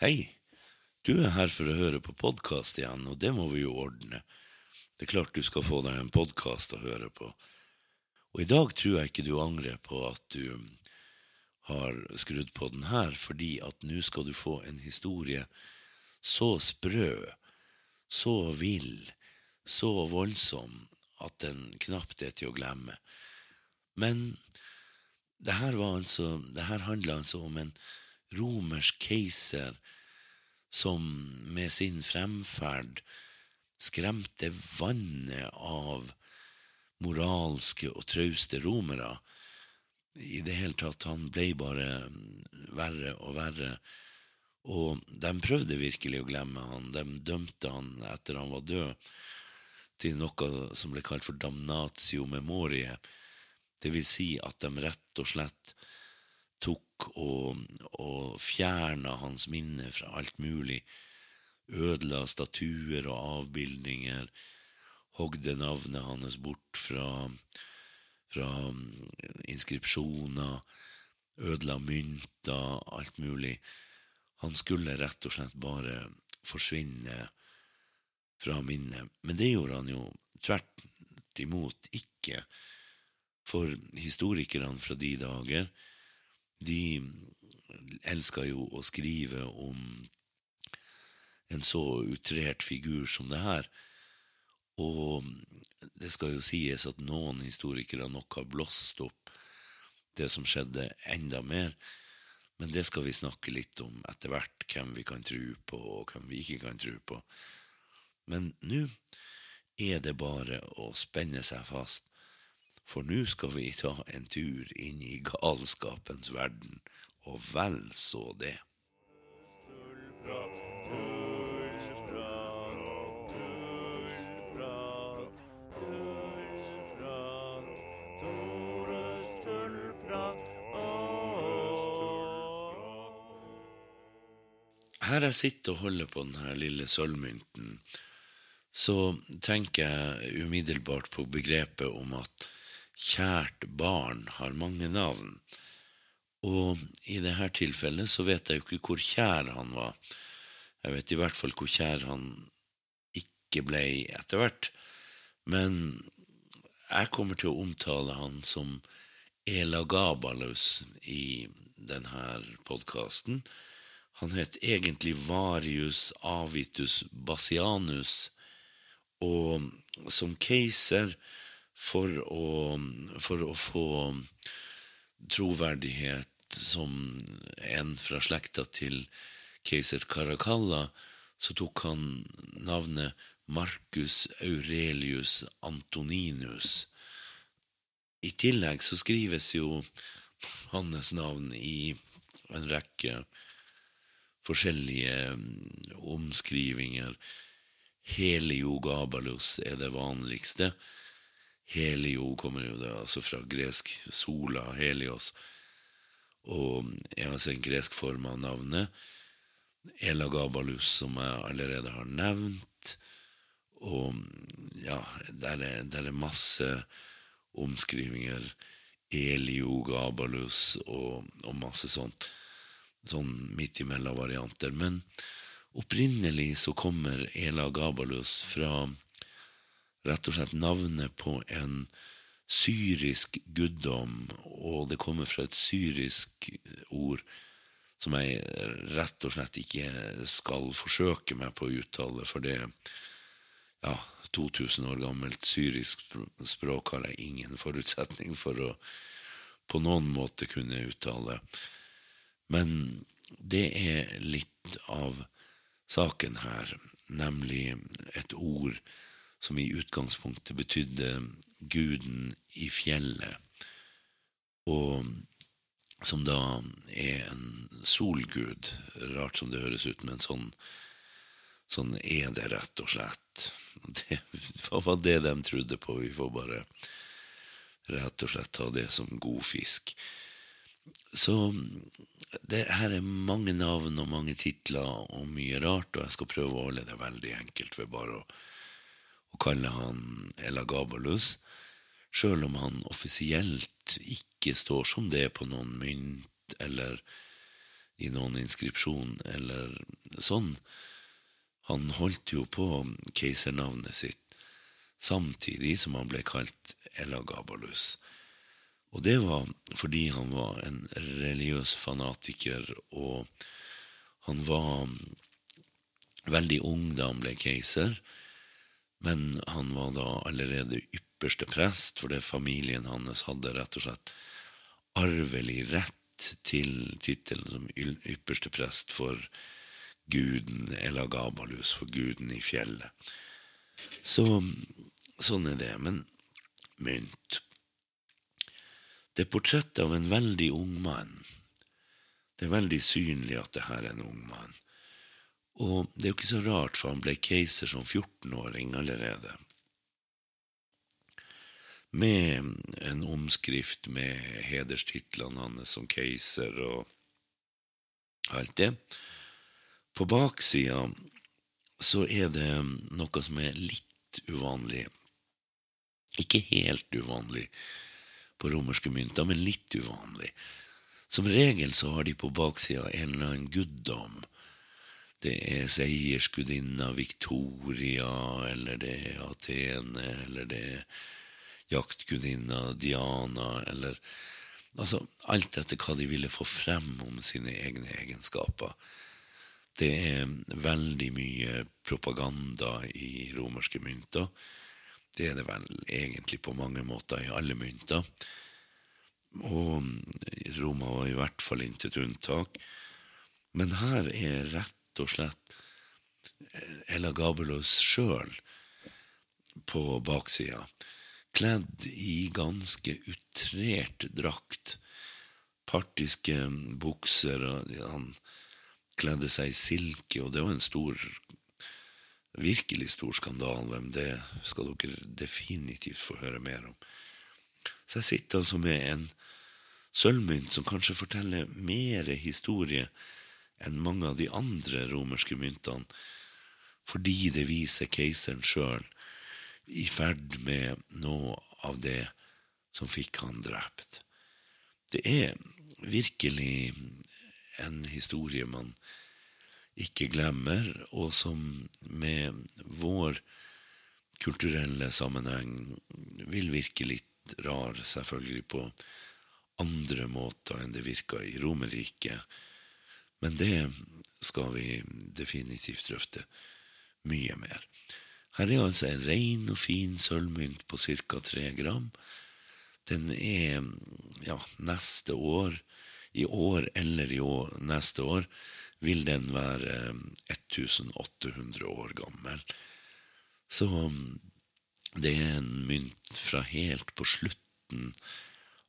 Hei, du er her for å høre på podkast igjen, og det må vi jo ordne. Det er klart du skal få deg en podkast å høre på. Og i dag tror jeg ikke du angrer på at du har skrudd på den her, fordi at nå skal du få en historie så sprø, så vill, så voldsom at den knapt er til å glemme. Men det her, var altså, det her handla altså om en romersk keiser som med sin fremferd skremte vannet av moralske og trauste romere. I det hele tatt, han ble bare verre og verre. Og de prøvde virkelig å glemme han. De dømte han etter han var død, til noe som ble kalt for damnatio memorie. Det vil si at de rett og slett tok og, og fjerna hans minne fra alt mulig. Ødela statuer og avbildninger. Hogde navnet hans bort fra, fra inskripsjoner. Ødela mynter, alt mulig. Han skulle rett og slett bare forsvinne fra minnet. Men det gjorde han jo tvert imot ikke. For historikerne fra de dager, de elska jo å skrive om en så utrert figur som det her. Og det skal jo sies at noen historikere nok har blåst opp det som skjedde, enda mer. Men det skal vi snakke litt om etter hvert, hvem vi kan tro på, og hvem vi ikke kan tro på. Men nå er det bare å spenne seg fast for nå skal vi ta en tur inn i galskapens verden, og vel så det. Her jeg sitter og holder på denne lille sølvmynten, så tenker jeg umiddelbart på begrepet om at kjært barn har mange navn. Og i dette tilfellet så vet jeg jo ikke hvor kjær han var. Jeg vet i hvert fall hvor kjær han ikke ble etter hvert. Men jeg kommer til å omtale han som Elagabalus i denne podkasten. Han het egentlig Varius Avitus Basianus, og som keiser for å, for å få troverdighet som en fra slekta til keiser Caracalla, så tok han navnet Marcus Aurelius Antoninus. I tillegg så skrives jo hans navn i en rekke forskjellige omskrivinger. Heliogabalus er det vanligste. Helio kommer jo da altså fra gresk sola, helios, og er altså en gresk form av navnet. Elagabalus, som jeg allerede har nevnt. Og ja, der er, der er masse omskrivinger. Eliogabalus og, og masse sånt. Sånn midt imellom varianter. Men opprinnelig så kommer Elagabalus fra rett og slett navnet på en syrisk guddom, og det kommer fra et syrisk ord som jeg rett og slett ikke skal forsøke meg på å uttale, for det ja, 2000 år gammelt syrisk språk har jeg ingen forutsetning for å på noen måte kunne uttale. Men det er litt av saken her, nemlig et ord som i utgangspunktet betydde guden i fjellet, og som da er en solgud. Rart som det høres ut, men sånn, sånn er det rett og slett. Det var det de trodde på. Vi får bare rett og slett ta det som god fisk. Så det her er mange navn og mange titler og mye rart, og jeg skal prøve å holde det veldig enkelt ved bare å og kaller han Elagabalus, sjøl om han offisielt ikke står som det på noen mynt eller i noen inskripsjon eller sånn. Han holdt jo på keisernavnet sitt samtidig som han ble kalt Elagabalus. Og det var fordi han var en religiøs fanatiker, og han var veldig ung da han ble keiser. Men han var da allerede ypperste prest, fordi familien hans hadde rett og slett arvelig rett til tittelen som ypperste prest for guden Elagabalus, for guden i fjellet. Så sånn er det. Men mynt Det er portrettet av en veldig ung mann. Det er veldig synlig at det her er en ung mann. Og det er jo ikke så rart, for han ble keiser som 14-åring allerede med en omskrift med hederstitlene hans som keiser og alt det. På baksida så er det noe som er litt uvanlig. Ikke helt uvanlig på romerske mynter, men litt uvanlig. Som regel så har de på baksida en eller annen guddom. Det er seiersgudinna Victoria, eller det er Atene, eller det er jaktgudinna Diana, eller altså alt etter hva de ville få frem om sine egne egenskaper. Det er veldig mye propaganda i romerske mynter. Det er det vel egentlig på mange måter i alle mynter. Og Roma var i hvert fall intet unntak. Men her er rett og slett Ella Gabelos sjøl på baksida kledd i ganske utrert drakt. Partiske bukser, han kledde seg i silke, og det var en stor Virkelig stor skandale. Det skal dere definitivt få høre mer om. Så jeg sitter altså med en sølvmynt som kanskje forteller mer historie enn mange av de andre romerske myntene, fordi det viser keiseren sjøl i ferd med noe av det som fikk han drept. Det er virkelig en historie man ikke glemmer, og som med vår kulturelle sammenheng vil virke litt rar, selvfølgelig på andre måter enn det virka i Romerriket. Men det skal vi definitivt drøfte mye mer. Her er altså en ren og fin sølvmynt på ca. tre gram. Den er ja, neste år, i år eller i år, neste år, vil den være 1800 år gammel. Så det er en mynt fra helt på slutten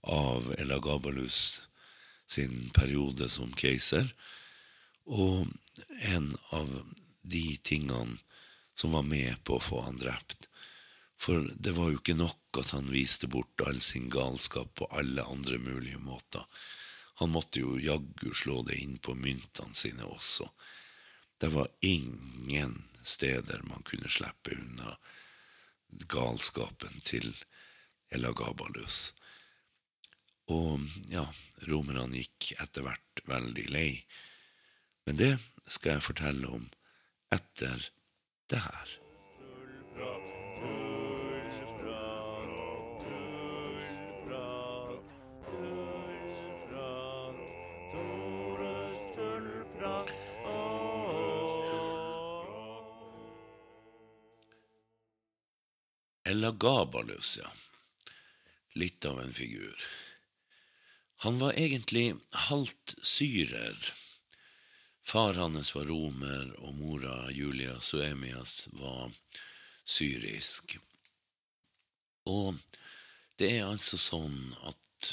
av Elagabalus sin periode som keiser, og en av de tingene som var med på å få han drept. For det var jo ikke nok at han viste bort all sin galskap på alle andre mulige måter. Han måtte jo jaggu slå det inn på myntene sine også. Det var ingen steder man kunne slippe unna galskapen til Elagabalus. Og ja, romerne gikk etter hvert veldig lei. Men det skal jeg fortelle om etter det her. Elagabalus, ja. Litt av en figur. Han var egentlig halvt syrer Far hans var romer, og mora Julia Suemias var syrisk. Og det er altså sånn at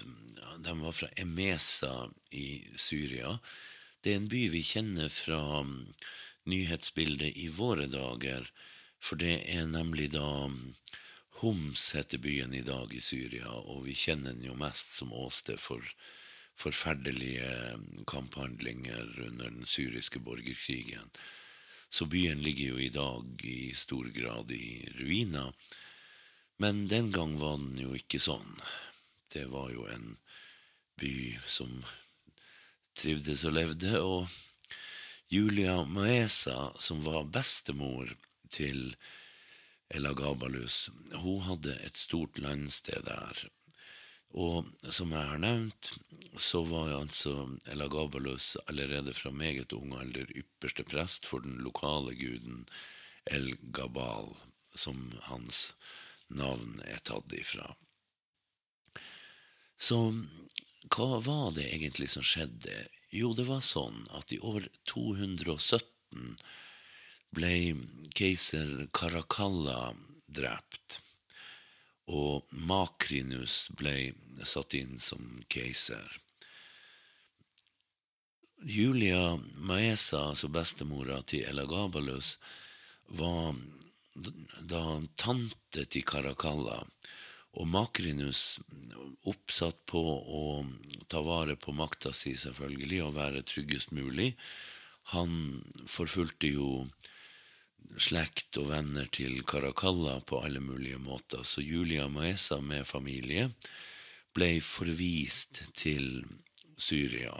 de var fra Emesa i Syria. Det er en by vi kjenner fra nyhetsbildet i våre dager, for det er nemlig da Homs heter byen i dag i Syria, og vi kjenner den jo mest som åsted for forferdelige kamphandlinger under den syriske borgerkrigen. Så byen ligger jo i dag i stor grad i ruiner. Men den gang var den jo ikke sånn. Det var jo en by som trivdes og levde, og Julia Maesa, som var bestemor til Elagabalus, hun hadde et stort landsted der. Og som jeg har nevnt, så var altså Elagabalus allerede fra meget ung alder ypperste prest for den lokale guden El Gabal, som hans navn er tatt ifra. Så hva var det egentlig som skjedde? Jo, det var sånn at i år 217 ble keiser Caracalla drept. Og Makrinus ble satt inn som keiser. Julia Maesa, altså bestemora til Elagabalus, var da tante til Caracalla. Og Makrinus, oppsatt på å ta vare på makta si, selvfølgelig, og være tryggest mulig, han forfulgte jo slekt og venner til Caracalla på alle mulige måter. Så Julia Maesa med familie ble forvist til Syria,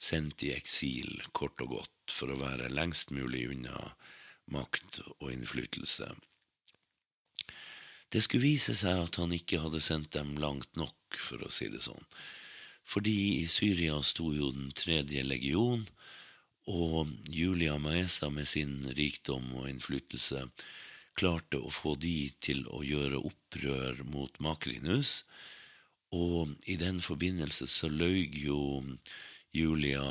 sendt i eksil, kort og godt, for å være lengst mulig unna makt og innflytelse. Det skulle vise seg at han ikke hadde sendt dem langt nok, for å si det sånn. Fordi i Syria sto jo den tredje legion, og Julia Maesa med sin rikdom og innflytelse klarte å få de til å gjøre opprør mot Makrinus, og i den forbindelse så løy jo Julia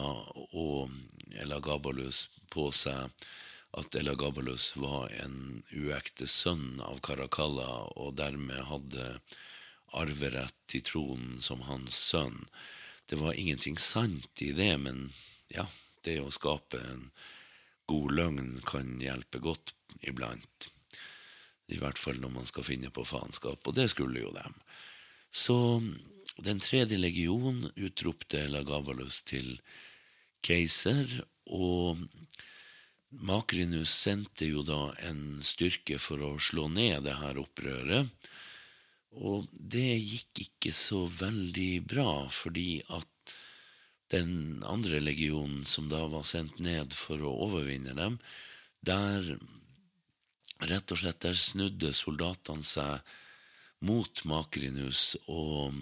og Elagabalus på seg at Elagabalus var en uekte sønn av Caracalla og dermed hadde arverett til tronen som hans sønn. Det var ingenting sant i det, men ja, det å skape en god løgn kan hjelpe godt iblant. I hvert fall når man skal finne på faenskap, og det skulle jo dem. Så den tredje legion utropte Lagabalus til keiser, og Makrinus sendte jo da en styrke for å slå ned det her opprøret. Og det gikk ikke så veldig bra, fordi at den andre legionen, som da var sendt ned for å overvinne dem, der rett og slett der snudde soldatene seg mot Makrinus og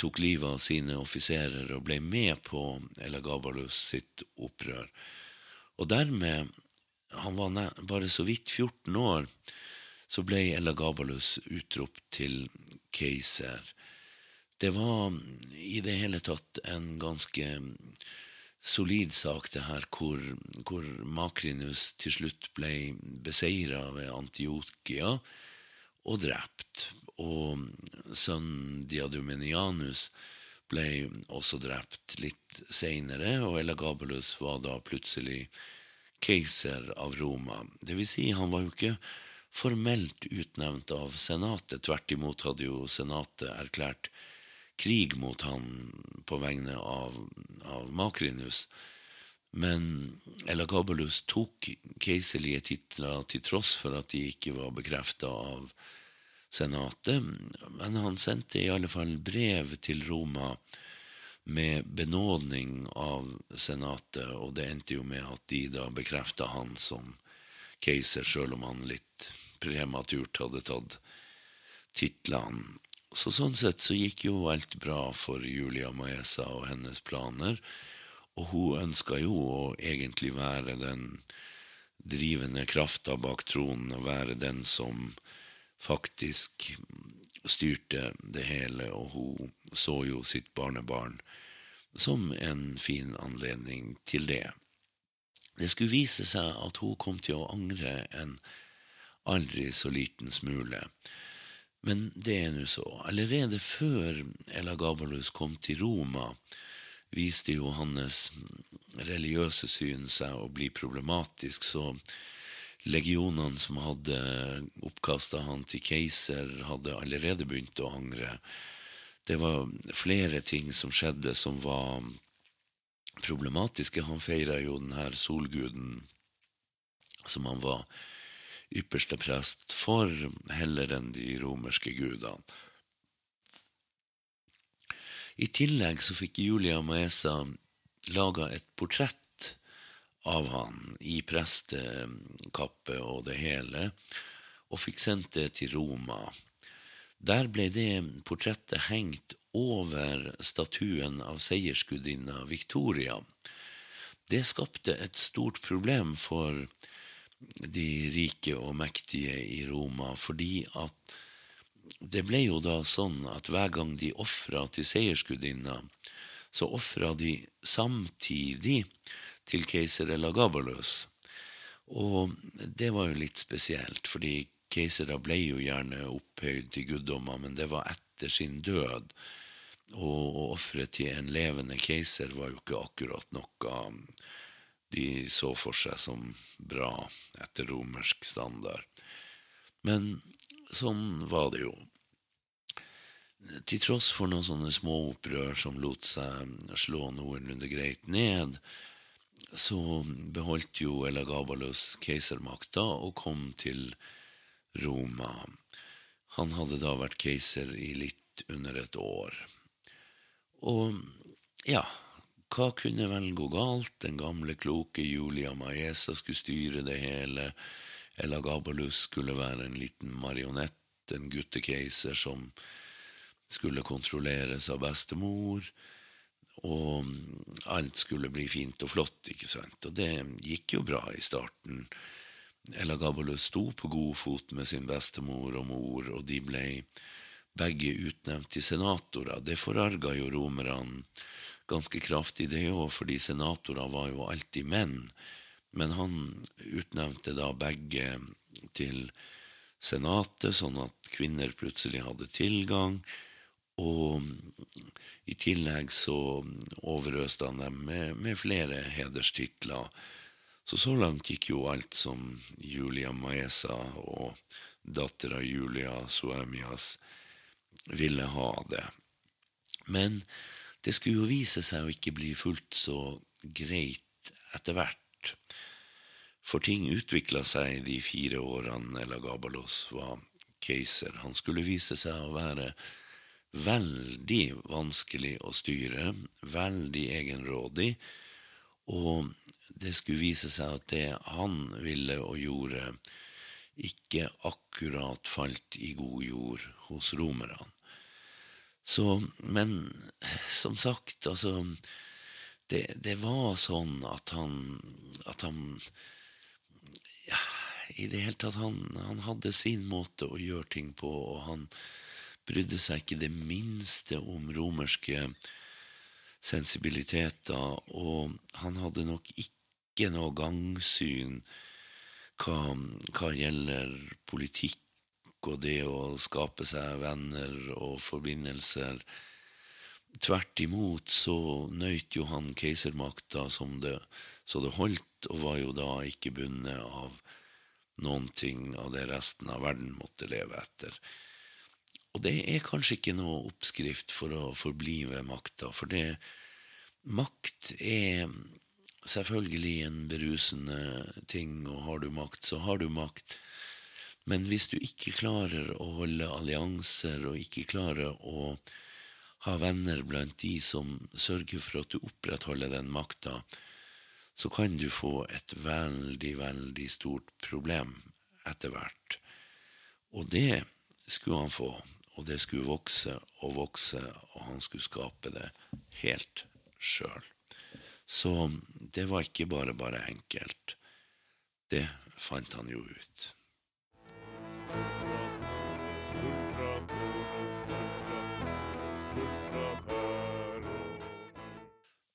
tok livet av sine offiserer og ble med på Elagabalus sitt opprør. Og dermed Han var bare så vidt 14 år, så ble Elagabalus utropt til keiser. Det var i det hele tatt en ganske solid sak, det her, hvor, hvor Makrinus til slutt ble beseira ved Antiokia og drept. Og sønnen Diadumenianus ble også drept litt seinere, og Elagabalus var da plutselig keiser av Roma. Det vil si, han var jo ikke formelt utnevnt av senatet. Tvert imot hadde jo senatet erklært krig mot han på vegne av, av Makrinus. Men Elagabalus tok keiserlige titler til tross for at de ikke var bekrefta av senatet, men han sendte i alle fall brev til Roma med benådning av senatet, og det endte jo med at de da bekrefta han som keiser, sjøl om han litt prematurt hadde tatt titlene. Så sånn sett så gikk jo alt bra for Julia Maesa og hennes planer, og hun ønska jo å egentlig være den drivende krafta bak tronen, og være den som faktisk styrte det hele, og hun så jo sitt barnebarn som en fin anledning til det. Det skulle vise seg at hun kom til å angre en aldri så liten smule. Men det er nå så. Allerede før Elagabalus kom til Roma, viste jo hans religiøse syn seg å bli problematisk, så legionene som hadde oppkasta han til keiser, hadde allerede begynt å angre. Det var flere ting som skjedde som var problematiske. Han feira jo den her solguden som han var ypperste prest for, heller enn de romerske gudene. I tillegg så fikk Julia Maesa laga et portrett av han i prestekappe og det hele, og fikk sendt det til Roma. Der ble det portrettet hengt over statuen av seiersgudinna Victoria. Det skapte et stort problem for de rike og mektige i Roma, fordi at det ble jo da sånn at hver gang de ofra til seiersgudinna, så ofra de samtidig til keiser Elagabalus. Og det var jo litt spesielt, fordi keisere ble jo gjerne opphøyd til guddommer, men det var etter sin død. Og å ofre til en levende keiser var jo ikke akkurat noe de så for seg som bra etter romersk standard. Men sånn var det jo. Til tross for noen sånne små opprør som lot seg slå noenlunde greit ned, så beholdt jo Elagabalus keisermakta og kom til Roma. Han hadde da vært keiser i litt under et år. Og ja, hva kunne vel gå galt? Den gamle, kloke Julia Maesa skulle styre det hele. Ella Gabalus skulle være en liten marionett, en guttekeiser som skulle kontrolleres av bestemor. Og alt skulle bli fint og flott, ikke sant. Og det gikk jo bra i starten. Ella Gabalus sto på god fot med sin bestemor og mor, og de ble begge utnevnt til senatorer. Det forarga jo romerne ganske kraftig, det òg, fordi senatorer var jo alltid menn. Men han utnevnte da begge til senatet, sånn at kvinner plutselig hadde tilgang. Og i tillegg så overøste han dem med, med flere hederstitler så så langt gikk jo alt som Julia Maesa og dattera Julia Suemias ville ha det. Men det skulle jo vise seg å ikke bli fullt så greit etter hvert. For ting utvikla seg de fire årene Lagabalos var keiser. Han skulle vise seg å være veldig vanskelig å styre, veldig egenrådig, og det skulle vise seg at det han ville og gjorde, ikke akkurat falt i god jord hos romerne. Så, men som sagt, altså det, det, var sånn at han At han ja, I det hele tatt han, han hadde sin måte å gjøre ting på, og han brydde seg ikke det minste om romerske sensibiliteter, og han hadde nok ikke noe gangsyn hva, hva gjelder politikk og det å skape seg venner og forbindelser. Tvert imot så nøyt jo han keisermakta som det, så det holdt, og var jo da ikke bundet av noen ting av det resten av verden måtte leve etter. Og det er kanskje ikke noe oppskrift for å forbli ved makta, for det makt er selvfølgelig en berusende ting, og har du makt, så har du makt. Men hvis du ikke klarer å holde allianser, og ikke klarer å ha venner blant de som sørger for at du opprettholder den makta, så kan du få et veldig, veldig stort problem etter hvert. Og det skulle han få, og det skulle vokse og vokse, og han skulle skape det helt sjøl. Så det var ikke bare bare enkelt. Det fant han jo ut.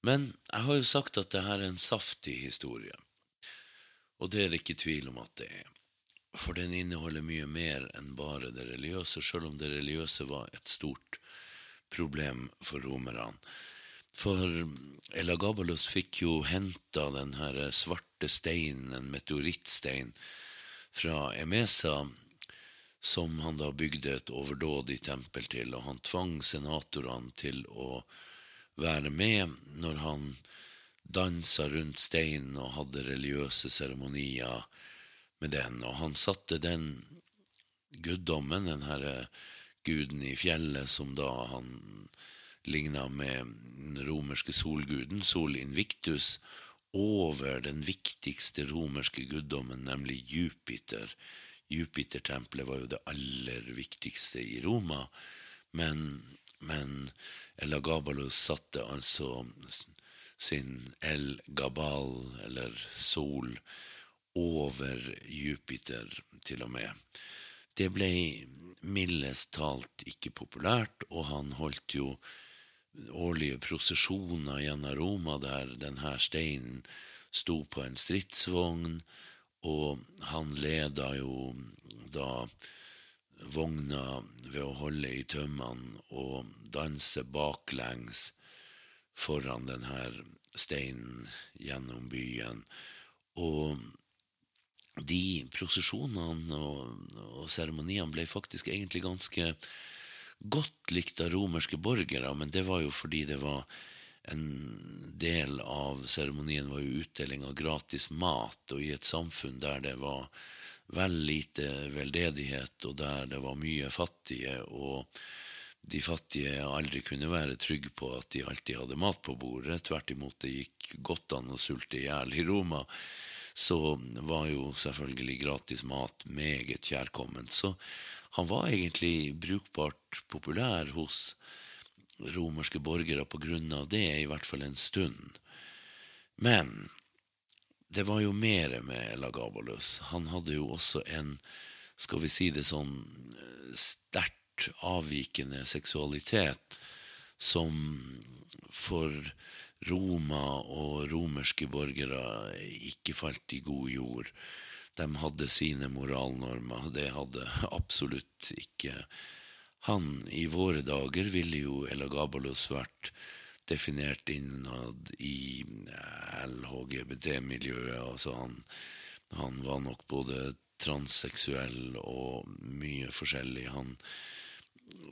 Men jeg har jo sagt at det her er en saftig historie. Og det er det ikke tvil om at det er. For den inneholder mye mer enn bare det religiøse, sjøl om det religiøse var et stort problem for romerne. For Elagabalus fikk jo henta den her svarte steinen, en meteorittstein, fra Emesa, som han da bygde et overdådig tempel til, og han tvang senatorene til å være med når han dansa rundt steinen og hadde religiøse seremonier med den, og han satte den guddommen, den herre guden i fjellet, som da han ligna med den romerske solguden, Sol Invictus, over den viktigste romerske guddommen, nemlig Jupiter. Jupitertempelet var jo det aller viktigste i Roma, men, men Elagabalus satte altså sin El Gabal, eller sol, over Jupiter, til og med. Det ble mildest talt ikke populært, og han holdt jo årlige prosesjoner gjennom Roma der denne steinen sto på en stridsvogn, og han leda jo da vogna ved å holde i tømmene og danse baklengs foran denne steinen gjennom byen. Og de prosesjonene og seremoniene ble faktisk egentlig ganske godt likt av romerske borgere, men det var jo fordi det var en del av seremonien var jo utdeling av gratis mat, og i et samfunn der det var vel lite veldedighet, og der det var mye fattige, og de fattige aldri kunne være trygge på at de alltid hadde mat på bordet, tvert imot det gikk godt an å sulte i hjel i Roma, så var jo selvfølgelig gratis mat meget kjærkomment. Så han var egentlig brukbart populær hos romerske borgere på grunn av det, i hvert fall en stund. Men det var jo mer med Lagabalus. Han hadde jo også en, skal vi si det sånn, sterkt avvikende seksualitet som for Roma og romerske borgere ikke falt i god jord. De hadde sine moralnormer. Det hadde absolutt ikke han. I våre dager ville jo Elagabalus vært definert innad i LHGBT-miljøet. Altså han, han, var nok både transseksuell og mye forskjellig. Han,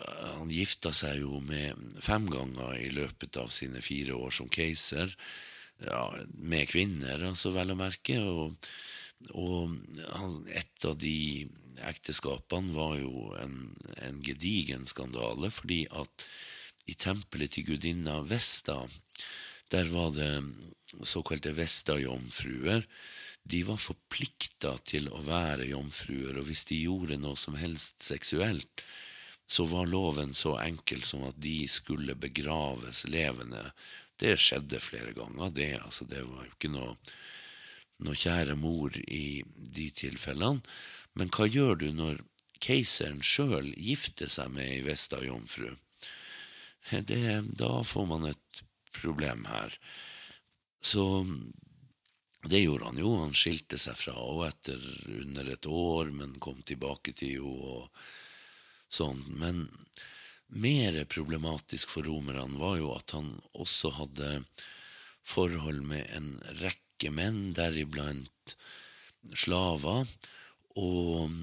han gifta seg jo med fem ganger i løpet av sine fire år som keiser. Ja, med kvinner, altså, vel å merke. og og et av de ekteskapene var jo en, en gedigen skandale, fordi at i tempelet til gudinna Vesta, der var det såkalte Vesta-jomfruer. De var forplikta til å være jomfruer, og hvis de gjorde noe som helst seksuelt, så var loven så enkel som at de skulle begraves levende. Det skjedde flere ganger, det. Altså, det var jo ikke noe noe kjære mor i de tilfellene. Men hva gjør du når keiseren sjøl gifter seg med ei Vesta jomfru? Det, da får man et problem her. Så det gjorde han jo. Han skilte seg fra henne etter under et år, men kom tilbake til henne og sånn. Men mer problematisk for romerne var jo at han også hadde forhold med en rekke menn, deriblant slaver, og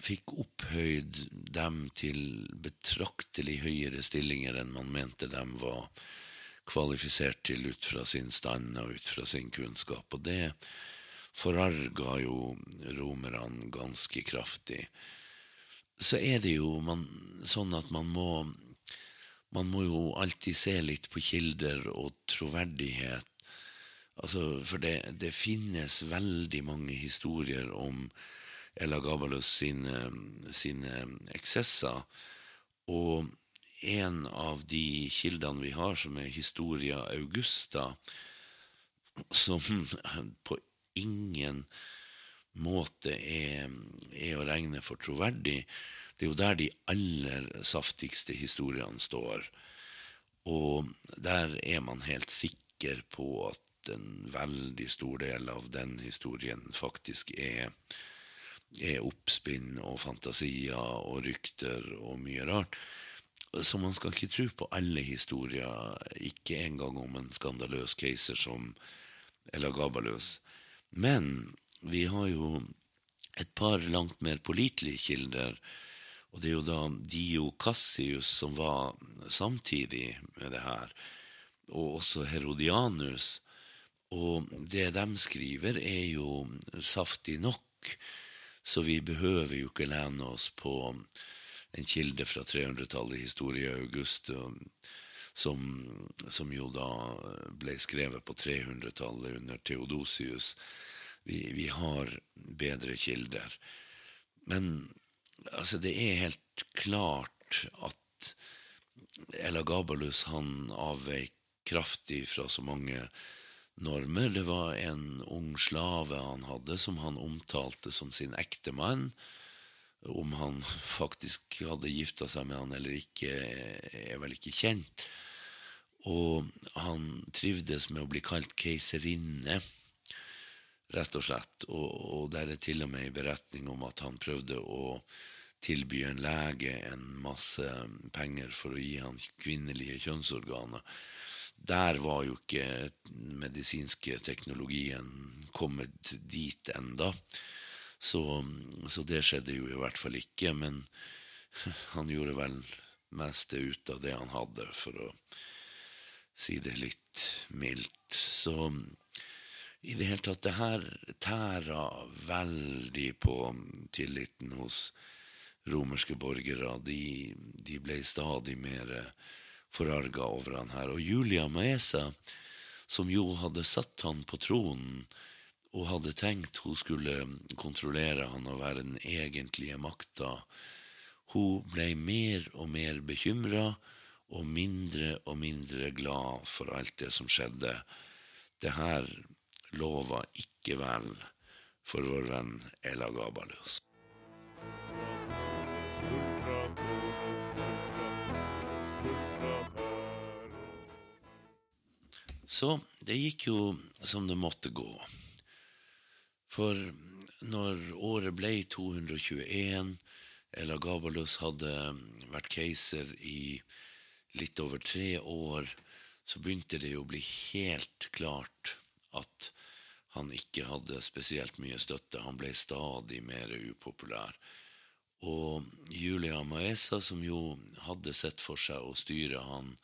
fikk opphøyd dem til betraktelig høyere stillinger enn man mente dem var kvalifisert til ut fra sin stand og ut fra sin kunnskap. Og det forarga jo romerne ganske kraftig. Så er det jo man, sånn at man må man må jo alltid se litt på kilder og troverdighet Altså, for det, det, finnes veldig mange historier om Elagabalus sine, sine eksesser. Og en av de kildene vi har, som er Historia Augusta, som på ingen måte er, er å regne for troverdig, det er jo der de aller saftigste historiene står. Og der er man helt sikker på at en veldig stor del av den historien faktisk er, er oppspinn og fantasier og rykter og mye rart. Så man skal ikke tro på alle historier, ikke engang om en skandaløs keiser som Elagabalus. Men vi har jo et par langt mer pålitelige kilder. Og det er jo da Dio Cassius som var samtidig med det her, og også Herodianus, og det de skriver, er jo saftig nok, så vi behøver jo ikke lene oss på en kilde fra 300-tallet, historie August, som, som jo da ble skrevet på 300-tallet under Theodosius. Vi, vi, har bedre kilder. Men altså, det er helt klart at Elagabalus avveik kraftig fra så mange normer. Det var en ung slave han hadde, som han omtalte som sin ektemann. Om han faktisk hadde gifta seg med han eller ikke, er vel ikke kjent. Og han trivdes med å bli kalt keiserinne, rett og slett. Og, og der er til og med en beretning om at han prøvde å tilby en lege en masse penger for å gi han kvinnelige kjønnsorganer der var jo ikke medisinske teknologien kommet dit enda. Så, så, det skjedde jo i hvert fall ikke. Men han gjorde vel meste ut av det han hadde, for å si det litt mildt. Så i det hele tatt, det her tæra veldig på tilliten hos romerske borgere. De, de ble stadig mer forarga over han her. Og Julia Maesa, som jo hadde satt han på tronen og hadde tenkt hun skulle kontrollere han og være den egentlige makta, hun ble mer og mer bekymra og mindre og mindre glad for alt det som skjedde. Det her lova ikke vel for vår venn Ella Gabalus. Så det gikk jo som det måtte gå. For når året ble 221, eller Gabalus hadde vært keiser i litt over tre år, så begynte det jo å bli helt klart at han ikke hadde spesielt mye støtte. Han ble stadig mer upopulær. Og Julia Maesa, som jo hadde sett for seg å styre han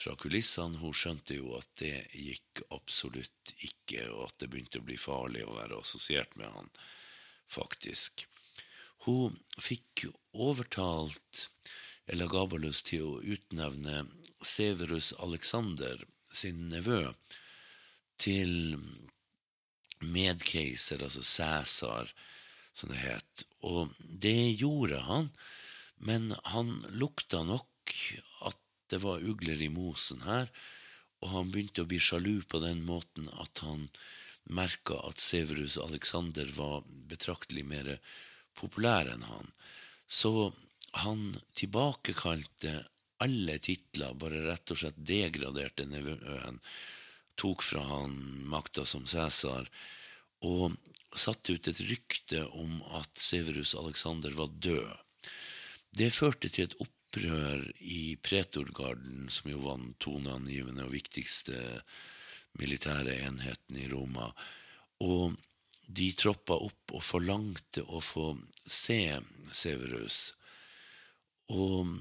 fra kulissene. Hun skjønte jo at det gikk absolutt ikke, og at det begynte å bli farlig å være assosiert med han, faktisk. Hun fikk overtalt Elagabalus til å utnevne Severus Alexander, sin nevø, til medkeiser, altså Cæsar, som det het. Og det gjorde han, men han lukta nok det var ugler i mosen her, og han begynte å bli sjalu på den måten at han merka at Severus Alexander var betraktelig mer populær enn han. Så han tilbakekalte alle titler, bare rett og slett degraderte nevøen, tok fra han makta som Cæsar, og satte ut et rykte om at Severus Alexander var død. Det førte til et opp opprør i Pretorgarden, som jo var den toneangivende og viktigste militære enheten i Roma. Og de troppa opp og forlangte å få se Severus. Og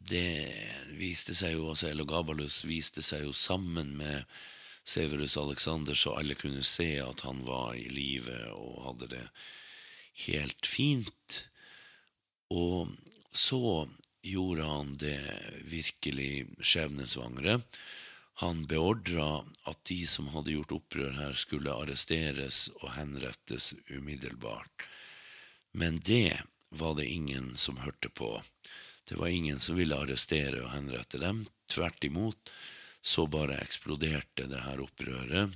det viste seg jo, altså Elogabalus viste seg jo sammen med Severus Alexander, så alle kunne se at han var i live og hadde det helt fint. Og så gjorde han det virkelig skjebnesvangre. Han beordra at de som hadde gjort opprør her, skulle arresteres og henrettes umiddelbart. Men det var det ingen som hørte på. Det var ingen som ville arrestere og henrette dem. Tvert imot så bare eksploderte det her opprøret.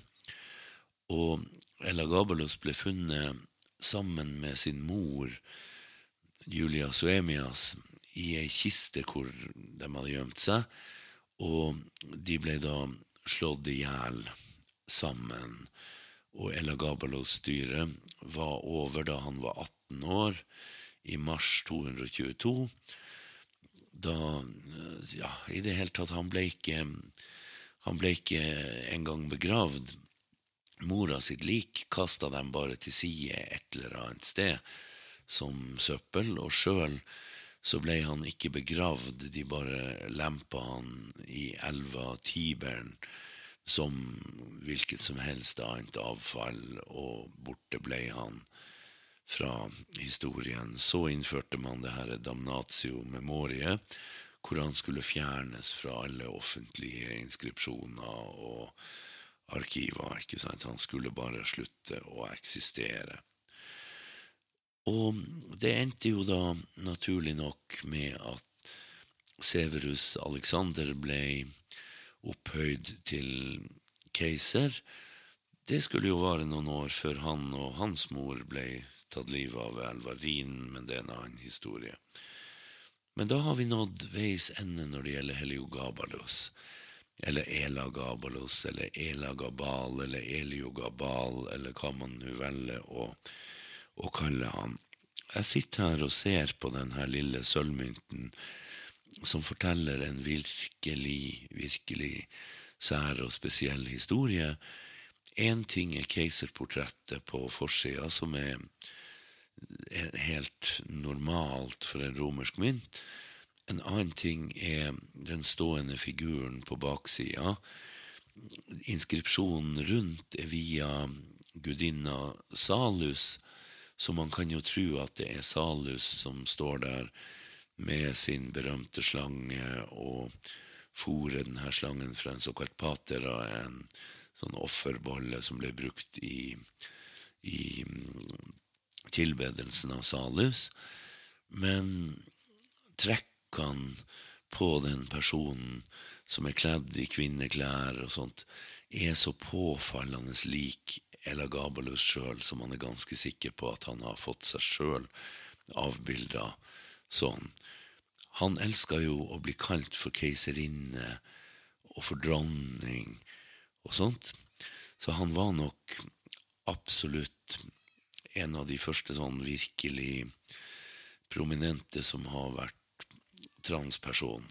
Og Ella Gabalus ble funnet sammen med sin mor Julia Suemias i ei kiste hvor de hadde gjemt seg. Og de ble da slått i hjel sammen. Og Ella Gabalos styre var over da han var 18 år, i mars 222. Da Ja, i det hele tatt, han ble ikke Han ble ikke engang begravd. Mora sitt lik kasta dem bare til side et eller annet sted som søppel, og sjøl så ble han ikke begravd, de bare lempa han i elva Tiberen som hvilket som helst annet avfall, og borte ble han fra historien. Så innførte man det her damnatio memorie, hvor han skulle fjernes fra alle offentlige inskripsjoner og arkiver. ikke sant? Han skulle bare slutte å eksistere. Og det endte jo da naturlig nok med at Severus Alexander ble opphøyd til keiser. Det skulle jo vare noen år før han og hans mor ble tatt livet av Elvarin, men det er en annen historie. Men da har vi nådd veis ende når det gjelder Heliogabalus, eller Elagabalus, eller Elagabal, eller Eliogabal, eller hva man nå velger å, å kalle han. Jeg sitter her og ser på denne lille sølvmynten som forteller en virkelig, virkelig sær og spesiell historie. Én ting er keiserportrettet på forsida, som er helt normalt for en romersk mynt. En annen ting er den stående figuren på baksida. Inskripsjonen rundt er via gudinna Salus, så man kan jo tro at det er Salus som står der med sin berømte slange og fòrer denne slangen fra en såkalt patera, en sånn offerbolle som ble brukt i, i tilbedelsen av Salus. Men trekkene på den personen som er kledd i kvinneklær og sånt, er så påfallende lik Elagabalus sjøl, som han er ganske sikker på at han har fått seg sjøl avbilda sånn. Han elska jo å bli kalt for keiserinne og for dronning og sånt. Så han var nok absolutt en av de første sånn virkelig prominente som har vært transperson.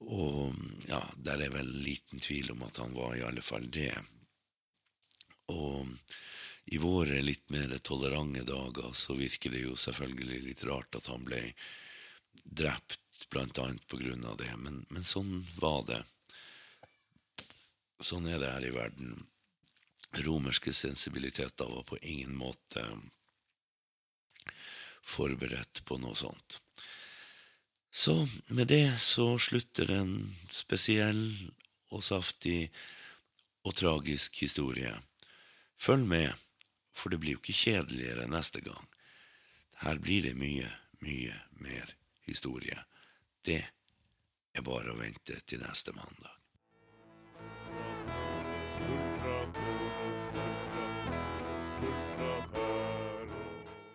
Og ja, der er vel liten tvil om at han var i alle fall det. Og i våre litt mer tolerante dager så virker det jo selvfølgelig litt rart at han ble drept blant annet på grunn av det, men, men sånn var det. Sånn er det her i verden. Romerske sensibiliteter var på ingen måte forberedt på noe sånt. Så med det så slutter en spesiell og saftig og tragisk historie. Følg med, for det blir jo ikke kjedeligere neste gang. Her blir det mye, mye mer historie. Det er bare å vente til neste mandag.